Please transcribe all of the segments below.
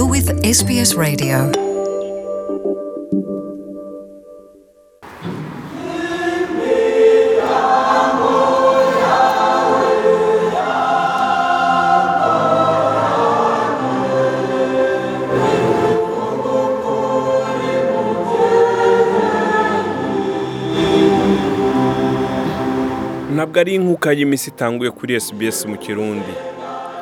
You're with SBS Radio. ntabwo ari inkuka y'imisi itanguye kuri SBS mu kirundi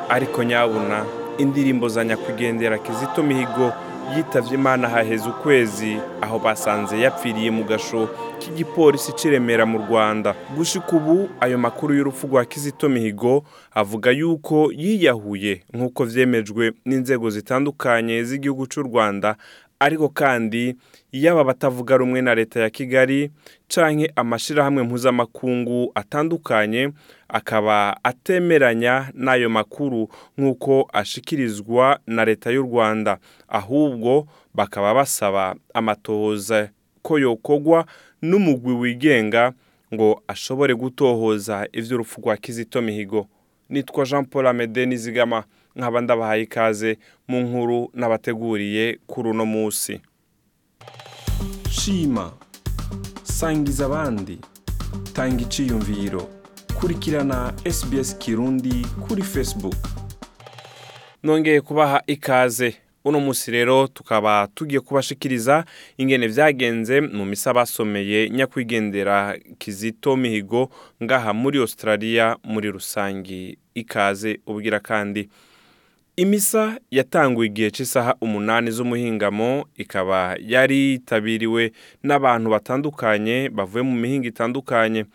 ariko nyabuna indirimbo za nyakwigendera kizito mihigo yitavye imana haheze ukwezi aho basanze yapfiriye mu gasho k'igipolisi c'iremera mu rwanda. Gushika ubu ayo makuru y'urupfu rwa kizito mihigo avuga yuko yiyahuye nk'uko vyemejwe n'inzego zitandukanye z'igihugu c'u rwanda ariko kandi yaba batavuga rumwe na leta ya kigali canke amashirahamwe mpuzamakungu atandukanye akaba atemeranya n'ayo makuru nk'uko ashikirizwa na leta y'u rwanda. Ahubwo bakaba basaba amatohoza ko yokogwa n'umugwi wigenga ngo ashobore gutohoza ivy'urupfu rwa kizito mihigo. Nitwa jean paul amede nizigama nkaba ndabahaye ikaze mu nkuru n'abateguriye kuri uno munsi. Shima sangiza abandi tanga iciyumviro kurikirana sbs kirundi kuri facebook. Nongeye kubaha ikaze. Uno munsi rero tukaba tugiye kubashikiriza ingene vyagenze mu misa basomeye nyakwigendera kizito mihigo ngaha muri australia muri rusangi ikaze ubwira kandi. Imisa yatanguye igihe cy'isaha umunani z'umuhingamo ikaba yari yitabiriwe n'abantu batandukanye bavuye mu mihinga itandukanye.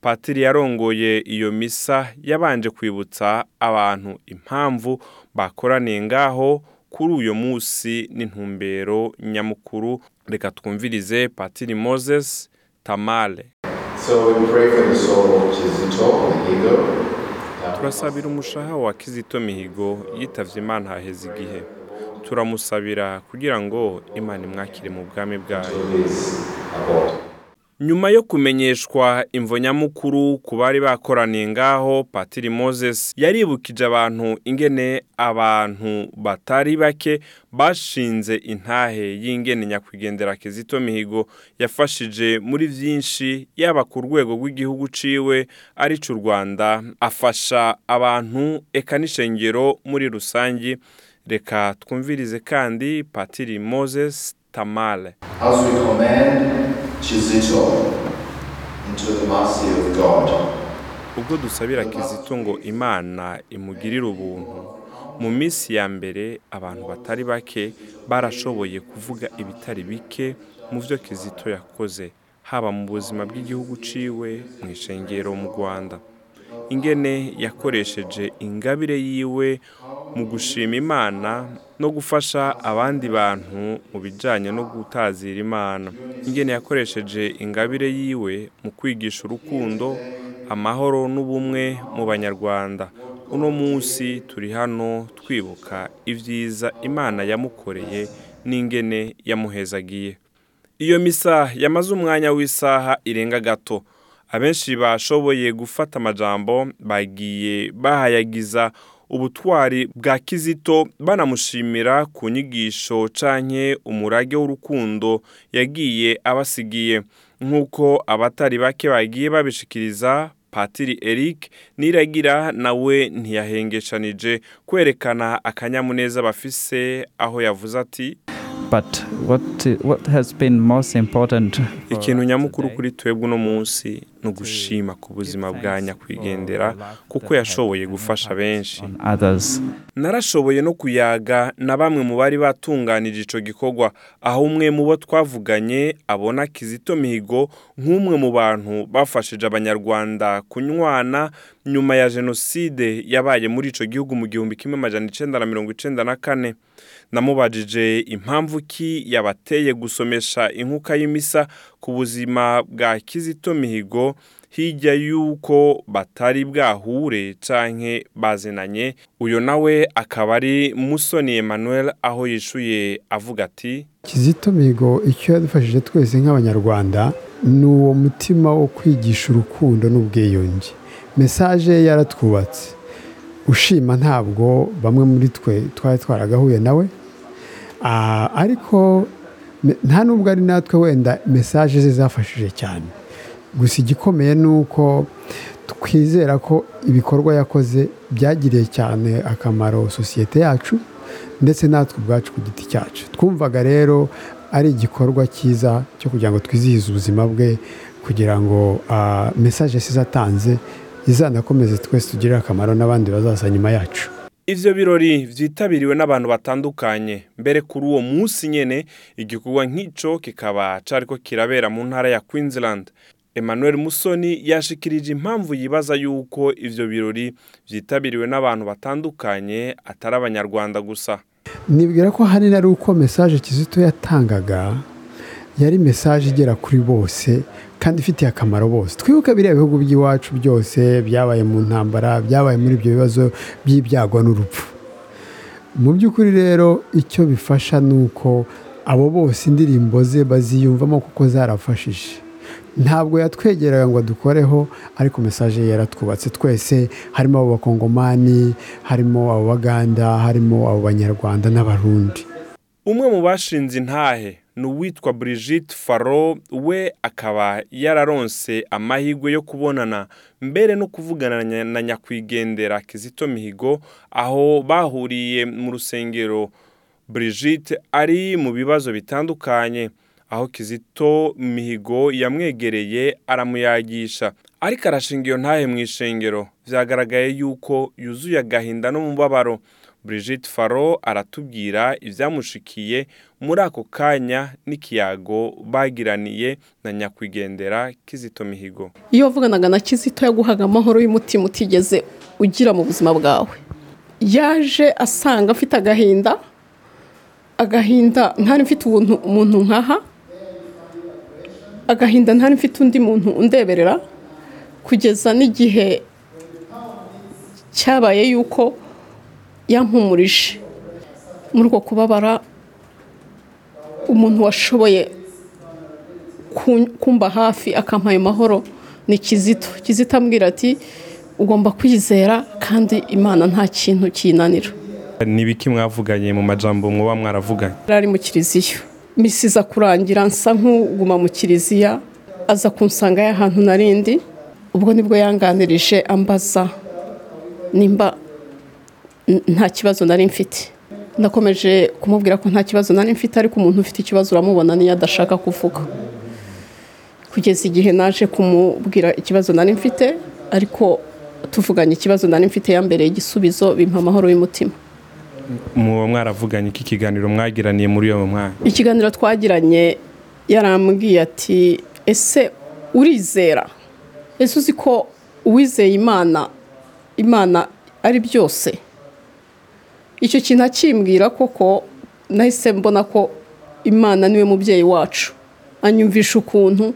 Patiri yarongoye iyo misa yabanje kwibutsa abantu impamvu bakoraniye ngaho kuri uyu munsi n'intumbero nyamukuru. Reka twumvirize patiri moses tamale. Turasabira umushaha wa kizito mihigo yitavye imana haheze igihe. Turamusabira kugira ngo imana imwakire mu bwami bwayo. Nyuma yo kumenyeshwa imvo nyamukuru ku bari bakoraniye ngaho patiri moses yaribukije abantu ingene abantu batari bake bashinze intahe y'ingene nyakwigendera kizito mihigo yafashije muri vyinshi yaba ku rwego rw'igihugu ciwe arico u rwanda afasha abantu eka n'ishengero muri rusangi reka twumvirize kandi patiri moses tamale As we commend Kizito into the mercy of God, ubwo dusabira kizito ngo imana imugirire ubuntu. Mu minsi ya mbere abantu batari bake barashoboye kuvuga ibitari bike mu byo kizito yakoze haba mu buzima bw'igihugu ciwe mu ishengero mu rwanda. Ingene yakoresheje ingabire yiwe mu gushima imana no gufasha abandi bantu mu bijyanye no gutazira imana. Ingene yakoresheje ingabire yiwe mu kwigisha urukundo amahoro n'ubumwe mu banyarwanda. Uno munsi turi hano twibuka ibyiza imana yamukoreye n'ingene yamuhezagiye. Iyo misa yamaze umwanya w'isaha irenga gato. Abenshi bashoboye gufata amajambo bagiye bahayagiza ubutwari bwa kizito banamushimira ku nyigisho canke umurage w'urukundo yagiye abasigiye. Nk'uko abatari bake bagiye babishikiriza patiri eric niragira nawe ntiyahengeshanije kwerekana akanyamuneza bafise aho yavuze ati ikintu nyamukuru kuri twebwe uno munsi ni ugushima ku buzima bwa nyakwigendera kuko yashoboye gufasha benshi. narashoboye no kuyaga na bamwe mu bari batunganije ico gikorwa. Aho umwe mu bo twavuganye abona kizito mihigo nk'umwe mu bantu bafashije abanyarwanda kunywana nyuma ya jenoside yabaye muri ico gihugu mu gihumbi kimwe amajana icenda na mirongo icenda na kane. Namubajije impamvu ki yabateye gusomesha inkuka y'imisa ku buzima bwa kizito mihigo hirya y'uko batari bwahure canke bazinanye uyo nawe akaba ari musoni emmanuel aho yishuye avuga ati kizito mihigo icyo yadufashije twese nk'abanyarwanda ni uwo mutima wo kwigisha urukundo n'ubwiyunge. Mesaje yaratwubatse. Ushima ntabwo bamwe muri twe twari twaragahuye nawe. Ariko me- nta nubwo ari natwe wenda mesaje ze zafashije cyane. Gusa igikomeye ni uko twizera ko ibikorwa yakoze byagiriye cyane akamaro sosiyete yacu ndetse natwe ubwacu ku giti cyacu. Twumvaga rero ari igikorwa cyiza cyo kugira ngo twizihize ubuzima bwe kugira ngo ah, mesaje yasize atanze izanakomeze twese tugirire akamaro n'abandi bazaza nyuma yacu. Ivyo birori vyitabiriwe n'abantu batandukanye. Mbere kuri uwo munsi nyene igikorwa nk'ico kikaba cariko kirabera mu ntara ya Queensland. Emmanuel Musoni yashikirije impamvu yibaza yuko ivyo birori vyitabiriwe n'abantu batandukanye atari abanyarwanda gusa. Nibwira ko ahanini ari uko mesaje kizito yatangaga yari mesaje igera kuri bose kandi ifitiye akamaro bose. Twibuke biriya bihugu by'iwacu byose byabaye mu ntambara byabaye muri ibyo bibazo by'ibyago n'urupfu. Mu by'ukuri rero icyo bifasha ni uko abo bose indirimbo ze baziyumvamo kuko zarafashije. Ntabwo yatwegeraga ngo adukoreho ariko mesaje yaratwubatse. Twese harimo abo bakongomani harimo abo baganda harimo abo banyarwanda n'abarundi. Umwe mu bashinze intahe ni uwitwa Brigitte Faro we akaba yararonse amahirwe yo kubonana mbere no kuvugana na- nyakwigendera Kizito Mihigo aho bahuriye mu rusengero. Brigitte ari mu bibazo bitandukanye aho Kizito Mihigo yamwegereye aramuyagisha. Ariko arashinga iyo ntahe mu ishengero. Vyagaragaye yuko yuzuye agahinda n'umubabaro. Brigitte Faro aratubwira ibyamushikiye muri ako kanya n'ikiyago bagiraniye na nyakwigendera Kizito Mihigo. Iyo wavuganaga na kizito yaguhaga amahoro y'umutima utigeze ugira mu buzima bwawe. Yaje asanga afite agahinda agahinda ntari mfite umuntu nkaha agahinda ntari mfite undi muntu undeberera kugeza n'igihe cyabaye yuko yampumurije muri uko kubabara umuntu washoboye kumba hafi akampa ayo mahoro ni kizito. Kizito ambwira ati ugomba kwizera kandi imana nta kintu kiyinanira ni ibiki mwavuganye mu majambo muba mwaravuganye? Ari mu kiliziya. Misi iza kurangira nsa nk'uguma mu kiliziya aza kunsanga y'ahantu narindi ubwo ni bwo yanganirije ambaza. Nimba nta kibazo nari mfite. Nakomeje kumubwira ko nta kibazo nari mfite ariko umuntu ufite ikibazo uramubona niyo adashaka kuvuga. Kugeza igihe naje kumubwira ikibazo nari mfite ariko tuvuganye ikibazo nari mfite yambereye igisubizo bimpa amahoro y'umutima. Muba mwaravuganye iki kiganiro mwagiraniye muri uwo mwanya? Ikiganiro twagiranye yarambwiye ati ese urizera? Ese uzi ko uwizeye imana imana ari byose? Icyo kintu akimbwira koko nahise mbona ko imana ni we mubyeyi wacu. Anyumvisha ukuntu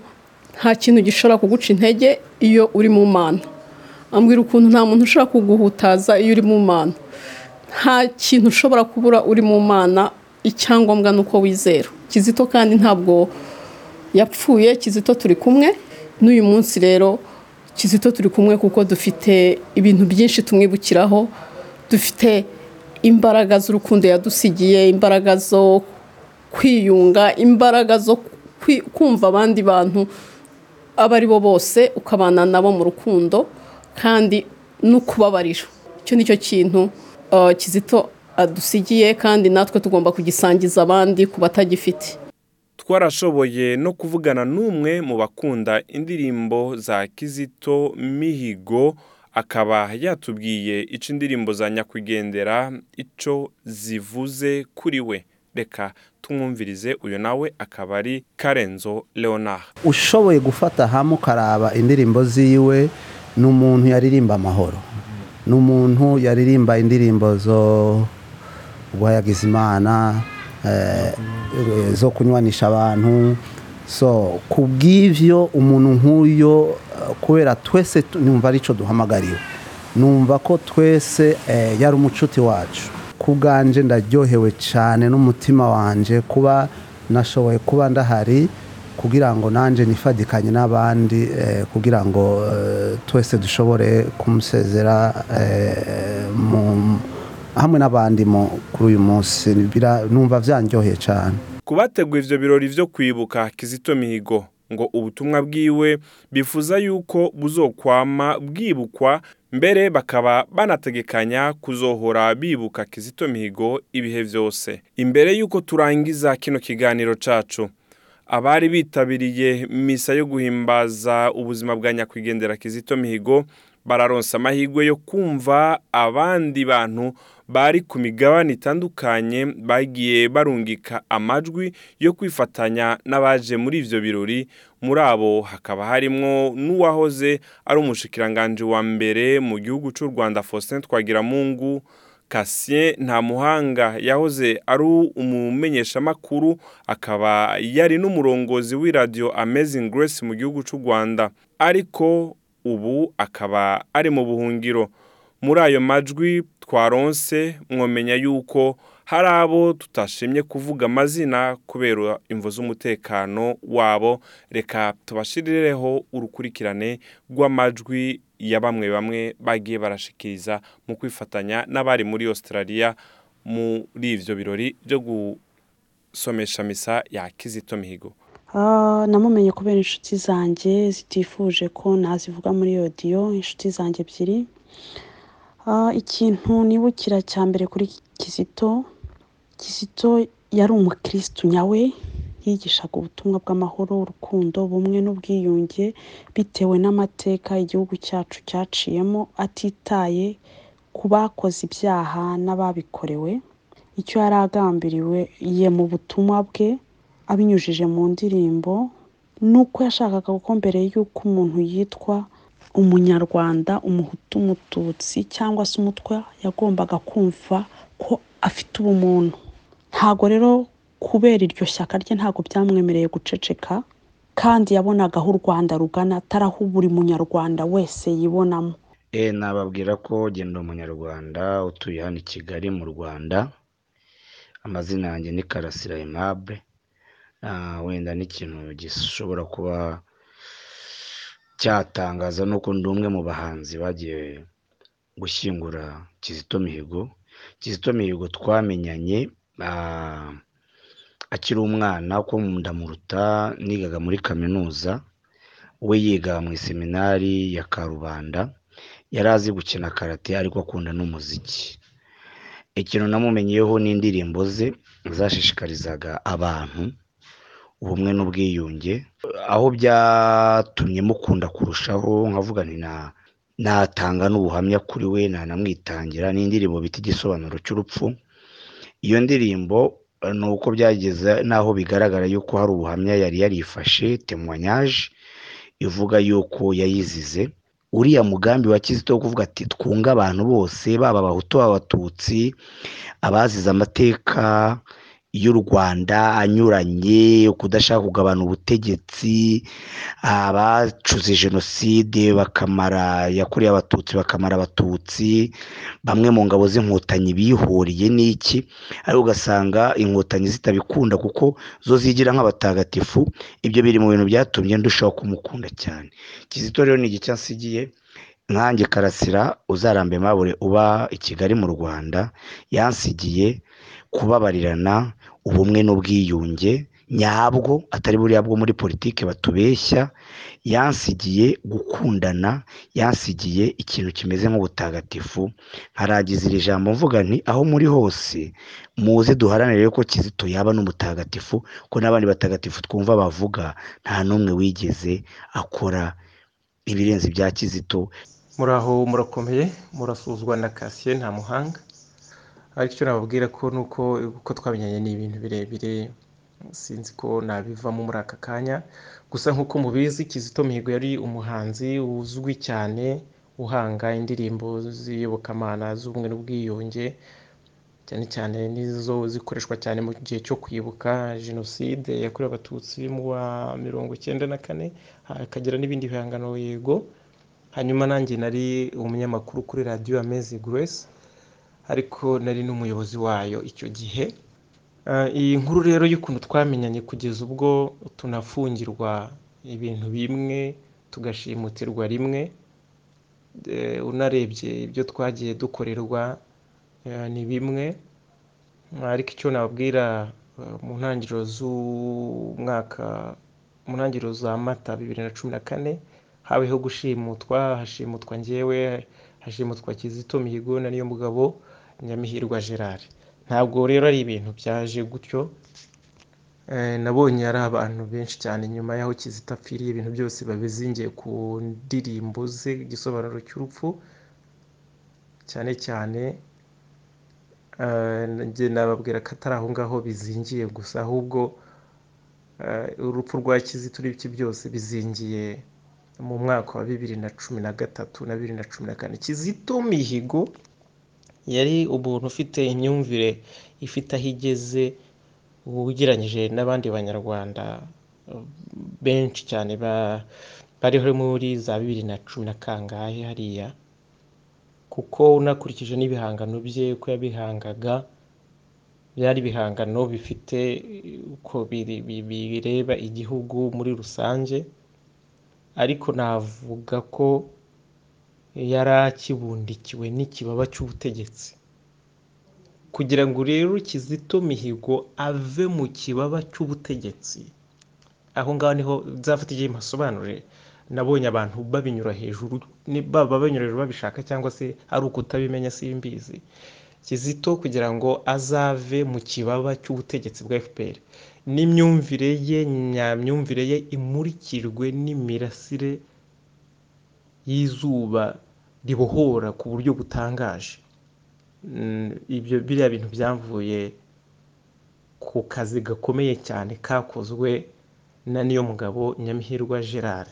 nta kintu gishobora kuguca intege iyo uri mu mana. Ambwira ukuntu nta muntu ushobora kuguhutaza iyo uri mu mana. Nta kintu ushobora kubura uri mu mana icyangombwa ni uko wizera. Kizito kandi ntabwo yapfuye kizito turi kumwe. N'uyu munsi rero kizito turi kumwe kuko dufite ibintu byinshi tumwibukiraho. Dufite imbaraga z'urukundo yadusigiye imbaraga zo kwiyunga imbaraga zo kumva abandi bantu abo ari bo bose ukabana nabo mu rukundo kandi no kubabarira icyo ni cyo kintu uh, kizito adusigiye kandi natwe tugomba kugisangiza abandi ku batagifite. Twarashoboye no kuvugana n'umwe mu bakunda indirimbo za kizito mihigo akaba yatubwiye icyo indirimbo za nyakwigendera icyo zivuze kuri we. Reka tumwumvirize uyu nawe akaba ari karenzo leonard. Ushoboye gufata hamwe ukaraba indirimbo ziwe ni umuntu yaririmba amahoro. Ni umuntu yaririmba indirimbo zo guhayagiza imana eh, zo kunywanisha abantu so ku bw'ibyo umuntu nk'uyo eh, kubera twese numva ari cyo duhamagariwe. Numva ko twese eh, yari umucuti wacu. Ku bwanje ndaryohewe cyane n'umutima wanje kuba nashoboye kuba ndahari kugira ngo nanjye nifadikanye n'abandi eh, kugira ngo twese dushobore kumusezera mu hamwe n'abandi kuri uyu munsi. Numva byanryoheye cyane kubategura ivyo birori vyo kwibuka Kizito Mihigo ngo ubutumwa bwiwe bifuza yuko buzokwama bwibukwa mbere bakaba banategekanya kuzohora bibuka Kizito Mihigo ibihe vyose. Imbere yuko turangiza kino kiganiro cacu abari bitabiriye misa yo guhimbaza ubuzima bwa nyakwigendera Kizito Mihigo bararonsa amahirwe yo kumva abandi bantu bari ku migabane itandukanye bagiye barungika amajwi yo kwifatanya n'abaje muri ivyo birori. Muri abo hakaba harimwo n'uwahoze ari umushikiranganje wa mbere mu gihugu c'u Rwanda Faustin Twagiramungu. Cassien Ntamuhanga yahoze ari umumenyeshamakuru akaba yari n'umurongozi w'iradiyo Amazing Grace mu gihugu c'u Rwanda. Ariko ubu akaba ari mu buhungiro. Muri ayo majwi twaronse mwomenya yuko hari abo tutashimye kuvuga amazina kubera imvo z'umutekano wabo. Reka tubashirireho urukurikirane rw'amajwi ya bamwe bamwe bagiye barashikiriza mu kwifatanya n'abari muri Australia muri ivyo birori byo gusomesha misa ya Kizito Mihigo. Ah, namumenye kubera inshuti zanjye zitifuje ko nazivuga muri odiyo inshuti zanjye ebyiri. Ikintu nibukira cya mbere kuri kizito. Kizito yari umukirisitu nyawe yigishaga ubutumwa bw'amahoro urukundo ubumwe n'ubwiyunge bitewe n'amateka igihugu cyacu cyaciyemo atitaye ku bakoze ibyaha n'ababikorewe. Icyo yari agambiriwe ye mu butumwa bwe abinyujije mu ndirimbo ni uko yashakaga ko mbere y'uko umuntu yitwa umunyarwanda umuhutu umututsi cyangwa se umutwa yagombaga kumva ko afite ubumuntu. Ntago rero kubera iryo shyaka rye ntago byamwemereye guceceka kandi yabonaga aho u rwanda rugana atari aho buri munyarwanda wese yibonamo. E, nababwira ko genda umunyarwanda utuye hano i Kigali mu Rwanda amazina yanjye ni Karasira Aimable Ah, wenda n'ikintu gishobora kuba cyatangaza nuko ndi umwe mu bahanzi bagiye gushyingura Kizito Mihigo. Kizito Mihigo twamenyanye ah, akiri umwana ko ndamuruta nigaga muri kaminuza. We yiga mu iseminari ya Karubanda. Yari azi gukina karate ariko akunda n'umuziki. Ikintu namumenyeyeho n'indirimbo ze zashishikarizaga abantu ubumwe n'ubwiyunge aho byatumye mukunda kurushaho nkavuga nti na natanga n'ubuhamya kuri we nanamwitangira n'indirimbo bita igisobanuro cy'urupfu. Iyo ndirimbo ni uko byageze n'aho bigaragara yuko hari ubuhamya yari yarifashe temoignage ivuga yuko yayizize. Uriya mugambi wa kizito wo kuvuga ati twunge abantu bose baba abahutu baba abatutsi abazize amateka y'u rwanda anyuranye kudashaka kugabana ubutegetsi abacuze jenoside bakamara yakorewe abatutsi bakamara abatutsi bamwe mu ngabo z'inkotanyi bihuriye n'iki? Ariko ugasanga inkotanyi zitabikunda kuko zo zigira nk'abatagatifu ibyo biri mu bintu byatumye ndushaho kumukunda cyane. Kizito rero ni igice ansigiye nkanjye karasira uzarambe mabure uba i kigali mu rwanda yansigiye kubabarirana ubumwe n'ubwiyunge nyabwo atari buriya bwo muri politiki batubeshya yansigiye gukundana yansigiye ikintu kimeze nk'ubutagatifu. Nkaragiza iri jambo mvuga nti aho muri hose muze duharanire ko kizito yaba n'umutagatifu ko n'abandi batagatifu twumva bavuga nta n'umwe wigeze akora ibirenze ibya kizito. Muraho murakomeye murasuzwa na kasiye nta muhanga ariko icyo nababwira ko ni uko twamenyanye ni ibintu birebire sinzi ko nabivamo muri aka kanya. Gusa nk'uko mubizi kizito mihigo yari umuhanzi uzwi cyane uhanga indirimbo z'iyobokamana z'ubumwe n'ubwiyunge cyane cyane n'izo zikoreshwa cyane mu gihe cyo kwibuka jenoside yakorewe abatutsi mu wa mirongo icyenda na kane hakagira n'ibindi bihangano yego. Hanyuma nanjye nari umunyamakuru kuri radiyo amezi grace. Ariko nari n'umuyobozi wayo icyo gihe. Ah, iyi nkuru rero y'ukuntu twamenyanye kugeza ubwo tunafungirwa ibintu bimwe tugashimutirwa rimwe Eh, unarebye ibyo twagiye dukorerwa eh, ni bimwe. Ariko icyo nababwira eh, mu ntangiriro z'umwaka mu ntangiriro za mata bibiri na cumi na kane habayeho gushimutwa hashimutwa ngewe hashimutwa kizito mihigo na niyo mugabo nyamihirwa gerard. Ntabwo rero ari ibintu byaje gutyo Eh, nabonye ari abantu benshi cyane. Nyuma y'aho kizito apfiriye ibintu byose babizingiye ku ndirimbo ze igisobanuro cy'urupfu cyane cyane eh, nababwira ko atari aho ngaho bizingiye gusa ahubwo eh, urupfu rwa kizito n'ibiki byose bizingiye mu mwaka wa bibiri na cumi na gatatu na bibiri na cumi na kane. Kizito mihigo yari umuntu ufite imyumvire ifite aho igeze ugereranyije n'abandi banyarwanda eh, benshi cyane ba- bariho muri za bibiri na cumi na kangahe hariya kuko unakurikije n'ibihangano bye uko yabihangaga byari ibihangano bifite uko bireba igihugu muri rusange ariko navuga ko yari akibundikiwe n'ikibaba cy'ubutegetsi. Kugira ngo rero kizito mihigo ave mu kibaba cy'ubutegetsi aho ngaho ni ho nzafata igihe mpasobanurire nabonye abantu babinyura hejuru baba banyura hejuru babishaka cyangwa se ari ukutabimenya simbizi kizito kugira ngo azave mu kibaba cy'ubutegetsi bwa fpr n'imyumvire ye nyamyumvire ye imurikirwe n'imirasire y'izuba ribohora ku buryo butangaje. Mm, ibyo biriya bintu byavuye ku kazi gakomeye cyane kakozwe na niyo mugabo nyamihirwa gerard.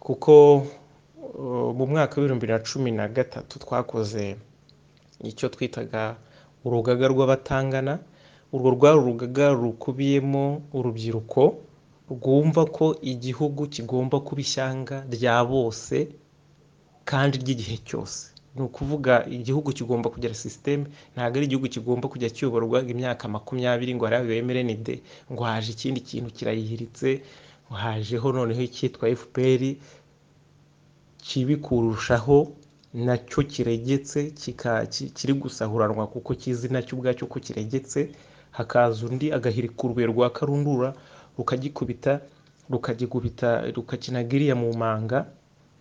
Kuko uh, mu mwaka w'ibihumbi na cumi na gatatu twakoze icyo twitaga urugaga rw'abatangana. Urwo rwari urugaga rukubiyemo urubyiruko rwumva ko igihugu kigomba kuba ishyanga rya bose kandi ry'igihe cyose. Ni ukuvuga igihugu kigomba kugira sisiteme ntabwo ari igihugu kigomba kujya kiyoborwa imyaka makumyabiri ngo hariya bemerenide ngo haje ikindi kintu kirayihiritse hajeho noneho icyitwa fpr kibi kurushaho na cyo kiregetse kiri gusahuranwa kuko kizi na cyo ubwacyo ko kiregetse. Hakaza undi agahirika urubuye rwa karundura rukagikubita rukagikubita rukakinaga iriya mu manga.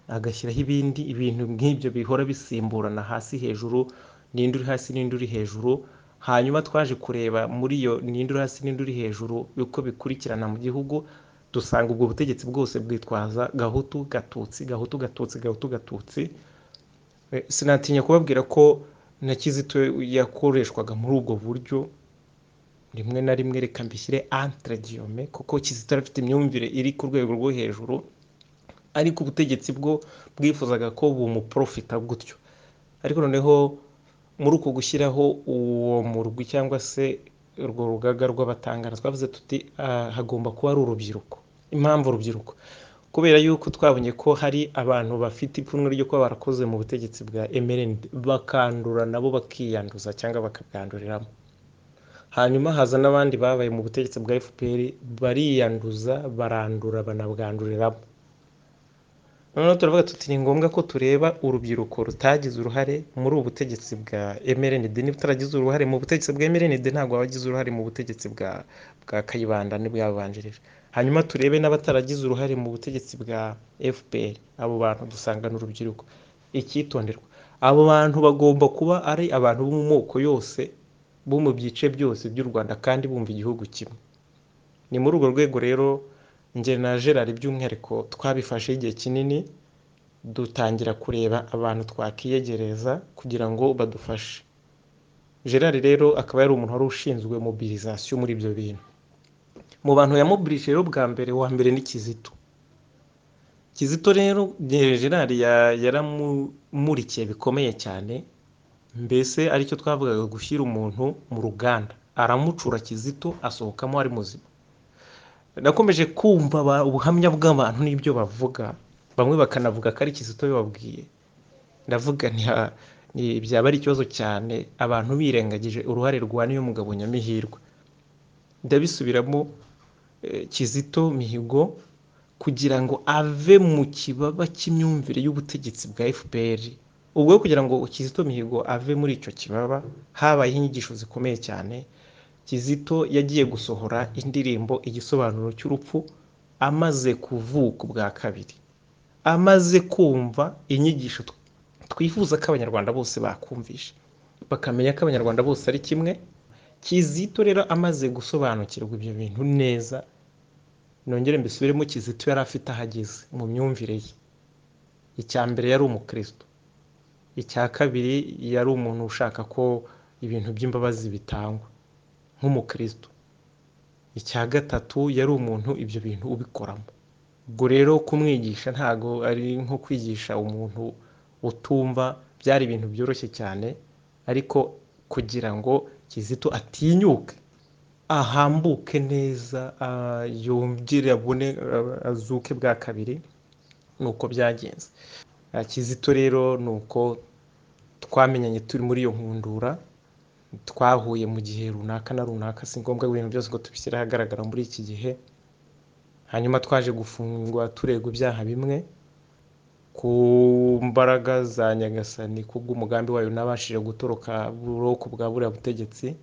Agashyiraho ibindi ibintu nk'ibyo bihora bisimburana hasi hejuru n'indi uri hasi n'indi uri hejuru. Hanyuma twaje kureba muri iyo n'indi uri hasi n'indi uri hejuru uko bikurikirana mu gihugu dusanga ubwo butegetsi bwose bwitwaza gahutu gatutsi gahutu gatutsi gahutu gatutsi. Eh, sinatinya kubabwira ko na kizito yakoreshwaga muri ubwo buryo. Rimwe na rimwe reka mbishyire entre guillemets kuko kizito yari afite imyumvire iri ku rwego rwo hejuru. Ariko ubutegetsi bwo bwifuzaga ko bumuprofita gutyo. Ariko noneho muri uko gushyiraho uwo murwi cyangwa se urwo rugaga rw'abatangana twavuze tuti "Ah, hagomba kuba ari urubyiruko. Impamvu urubyiruko? Kubera yuko twabonye ko hari abantu bafite ipfunwe ryo kuba barakoze mu butegetsi bwa emerenide bakandura nabo bakiyanduza cyangwa bakabwanduriramo hanyuma haza n'abandi babaye mu butegetsi bwa fpr bariyanduza barandura banabwanduriramo noneho turavuga tuti ni ngombwa ko tureba urubyiruko rutagize uruhare muri ubu butegetsi bwa emerenide niba utaragize uruhare mu butegetsi bwa emerenide ntabwo wagize uruhare mu butegetsi bwa bwa kayibanda n'ubwabanjirije hanyuma turebe n'abataragize uruhare mu butegetsi bwa fpr abo bantu dusangana urubyiruko. Icyitonderwa. Abo bantu bagomba kuba ari abantu bo mu moko yose bo mu byice byose by'u rwanda kandi bumva igihugu kimwe. Ni muri urwo rwego rero njye na gerard by'umwihariko twabifashe igihe kinini dutangira kureba abantu twakiyegereza kugira ngo badufashe. Gerard rero akaba yari umuntu wari ushinzwe mobilisation muri ibyo bintu. Mu bantu yamobilije rero bwa mbere wa mbere ni kizito. Kizito rero gerard ya- yaramumurikiye bikomeye cyane mbese ari cyo twavugaga gushyira umuntu mu ruganda. Aramucura kizito asohokamo ari muzima. Nakomeje kumva ubuhamya bw'abantu n'ibyo bavuga. Bamwe bakanavuga ko ari kizito bibabwiye ndavuga byaba ari ikibazo cyane. Abantu birengagije uruhare rwa niyo mugabo nyamihirwe. Ndabisubiramo eh, kizito mihigo kugira ngo ave mu kibaba cy'imyumvire y'ubutegetsi bwa fpr ubwo kugira ngo kizito mihigo ave muri icyo kibaba habayeho inyigisho zikomeye cyane. Kizito yagiye gusohora indirimbo igisobanuro cy'urupfu amaze kuvuka ubwa kabiri. Amaze kumva inyigisho tw- twifuza ko abanyarwanda bose bakumvisha. Bakamenya ko abanyarwanda bose ari kimwe. Kizito rero amaze gusobanukirwa ibyo bintu neza. Nongere mbisubiremo kizito yari afite aho ageze mu myumvire ye. Icya mbere yari umukristo. Icya kabiri yari umuntu ushaka ko ibintu by'imbabazi bitangwa. Nk'umukristo. Icya gatatu yari umuntu ibyo bintu ubikoramo. Ubwo rero kumwigisha ntago ari nko kwigisha umuntu utumva byari ibintu byoroshye cyane ariko kugira ngo kizito atinyuke ahambuke neza yongere abone azuke bwa kabiri ni uko byagenze. Kizito rero ni uko twamenyanye turi muri iyo nkundura twahuye mu gihe runaka na runaka si ngombwa ibintu byose ngo tubishyire ahagaragara muri iki gihe. Hanyuma twaje gufungwa turegwa ibyaha bimwe ku mbaraga za nyagasani kubw'umugambi wayo nabashije gutoroka buroko bwa buriya butegetsi.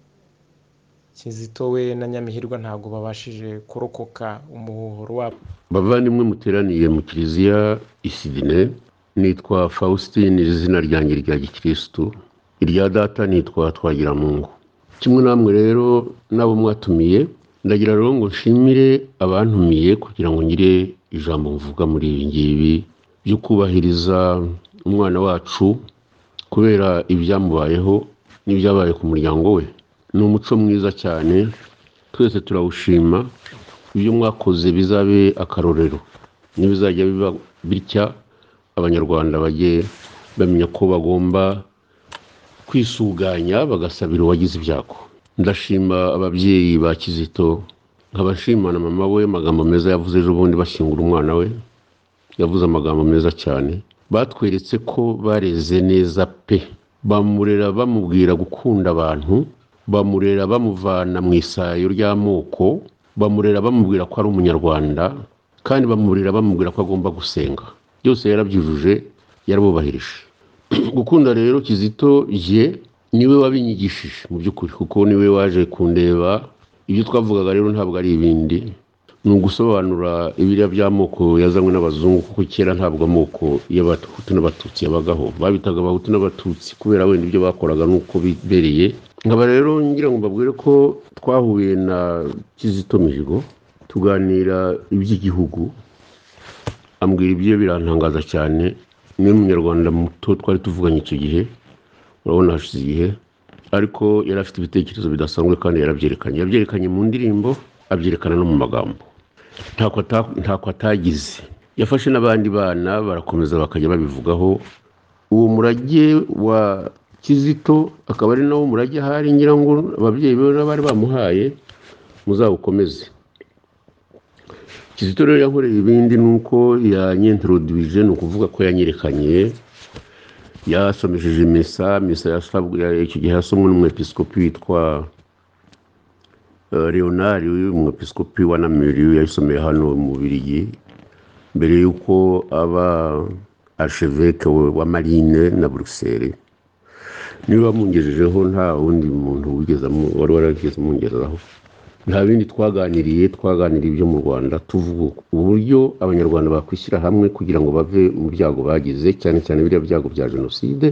Kizito we na nyamihirwa ntabwo babashije kurokoka umuhoro wabo. Bavandimwe muteraniye mu kiliziya isidine nitwa faustin iri zina ryanjye rya gikirisitu irya data nitwa twagiramungu kimwe namwe rero n'abo mwatumiye ndagira rero ngo nshimire abantumiye kugira ngo ngire ijambo mvuga muri ibi ngibi byo kubahiriza umwana wacu kubera ibyamubayeho n'ibyabaye ku muryango we. Ni umuco mwiza cyane twese turawushima ibyo mwakoze bizabe akarorero. N'ibizajya biba bitya abanyarwanda bajye bamenya ko bagomba kwisuganya bagasabira uwagize ibyago ndashima ababyeyi ba kizito nkabashima na mama we amagambo meza yavuze ejo bundi bashyingura umwana we. Yavuze amagambo meza cyane. Batweretse ko bareze neza pe. Bamurera bamubwira gukunda abantu bamurera bamuvana mu isayo ry'amoko bamurera bamubwira ko ari umunyarwanda kandi bamurera bamubwira ko agomba gusenga. Byose yarabyujuje yarabubahirije. gukunda rero kizito ye ni we wabinyigishije mu by'ukuri kuko ni we waje kundeba ibyo twavugaga rero ntabwo ari ibindi. Ni ugusobanura ibiriya by'amoko yazanywe n'abazungu kuko kera ntabwo amoko y'abahutu n'abatutsi yabagaho. Babitaga abahutu n'abatutsi kubera wenda ibyo bakoraga n'uko bibereye. Nkaba rero ngira ngo mbabwire ko twahuye na kizito mihigo tuganira iby'igihugu ambwira ibyo birantangaza cyane. Ni we munyarwanda muto twari tuvuganye icyo gihe urabona hashize igihe ariko yari afite ibitekerezo bidasanzwe kandi yarabyerekanye. Yabyerekanye mu ndirimbo abyerekana no mu magambo. Ntako ata- ntako atagize yafashe n'abandi bana barakomeza bakajya babivugaho. Uwo murage wa kizito akaba ari nawo murage ahari ngira ngo ababyeyi be bari bamuhaye muzawukomeze kizito rero yankoreye ibindi ni uko yanyenterodwije ni ukuvuga ko yanyerekanye yasomesheje misa misa icyo gihe yasomwe n'umwepiskopi witwa eh, leonard umwepiskopi wa namiri yayisomeye hano mu Bubiligi mbere y'uko aba archevêque wa marine na bruxelles. Niba wamungejejeho nta wundi muntu wigeze wari warageze amungezaho nta bindi twaganiriye twaganiriye ibyo mu rwanda tuvuga uburyo abanyarwanda bakwishyira hamwe kugira ngo bave mu byago bagize cyane cyane biriya byago bya jenoside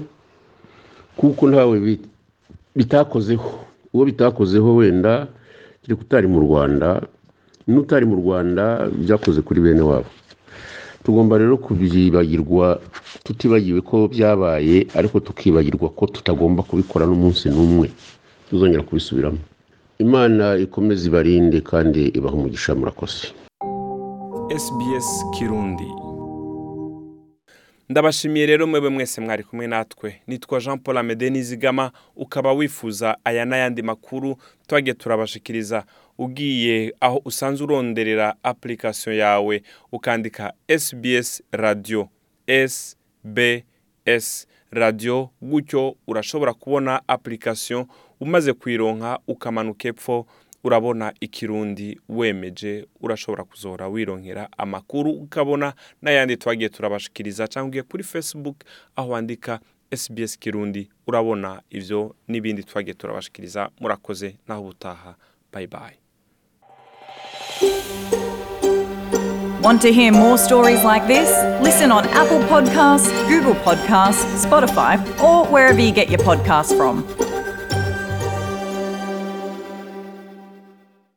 kuko ntawe bi- bitakozeho. Uwo bitakozeho wenda kereka utari mu rwanda n'utari mu rwanda byakoze kuri bene wabo. Tugomba rero kubyibagirwa tutibagiwe ko byabaye ariko tukibagirwa ko tutagomba kubikora n'umunsi n'umwe. Tuzongera kubisubiramo. Imana ikomeze ibarinde kandi ibaha umugisha murakoze. SBS Kirundi. Ndabashimiye rero mwebwe mwese mwari kumwe natwe. Nitwa jean paul amede nizigama ukaba wifuza aya n'ayandi makuru twagiye turabashikiriza. Ugiye aho usanzwe uronderera application yawe ukandika sbs radio sbs radio gutyo urashobora kubona application umaze kuyironka ukamanuka epfo urabona ikirundi wemeje urashobora kuzohora wironkera amakuru ukabona n'ayandi twagiye turabashikiriza cyangwa ugiye kuri facebook aho wandika SBS Kirundi urabona ivyo n'ibindi twagiye turabashikiriza murakoze naho ubutaha bye bye Want to hear more stories like this? Listen on Apple Podcasts, Google Podcasts, Spotify, or wherever you get your podcasts from.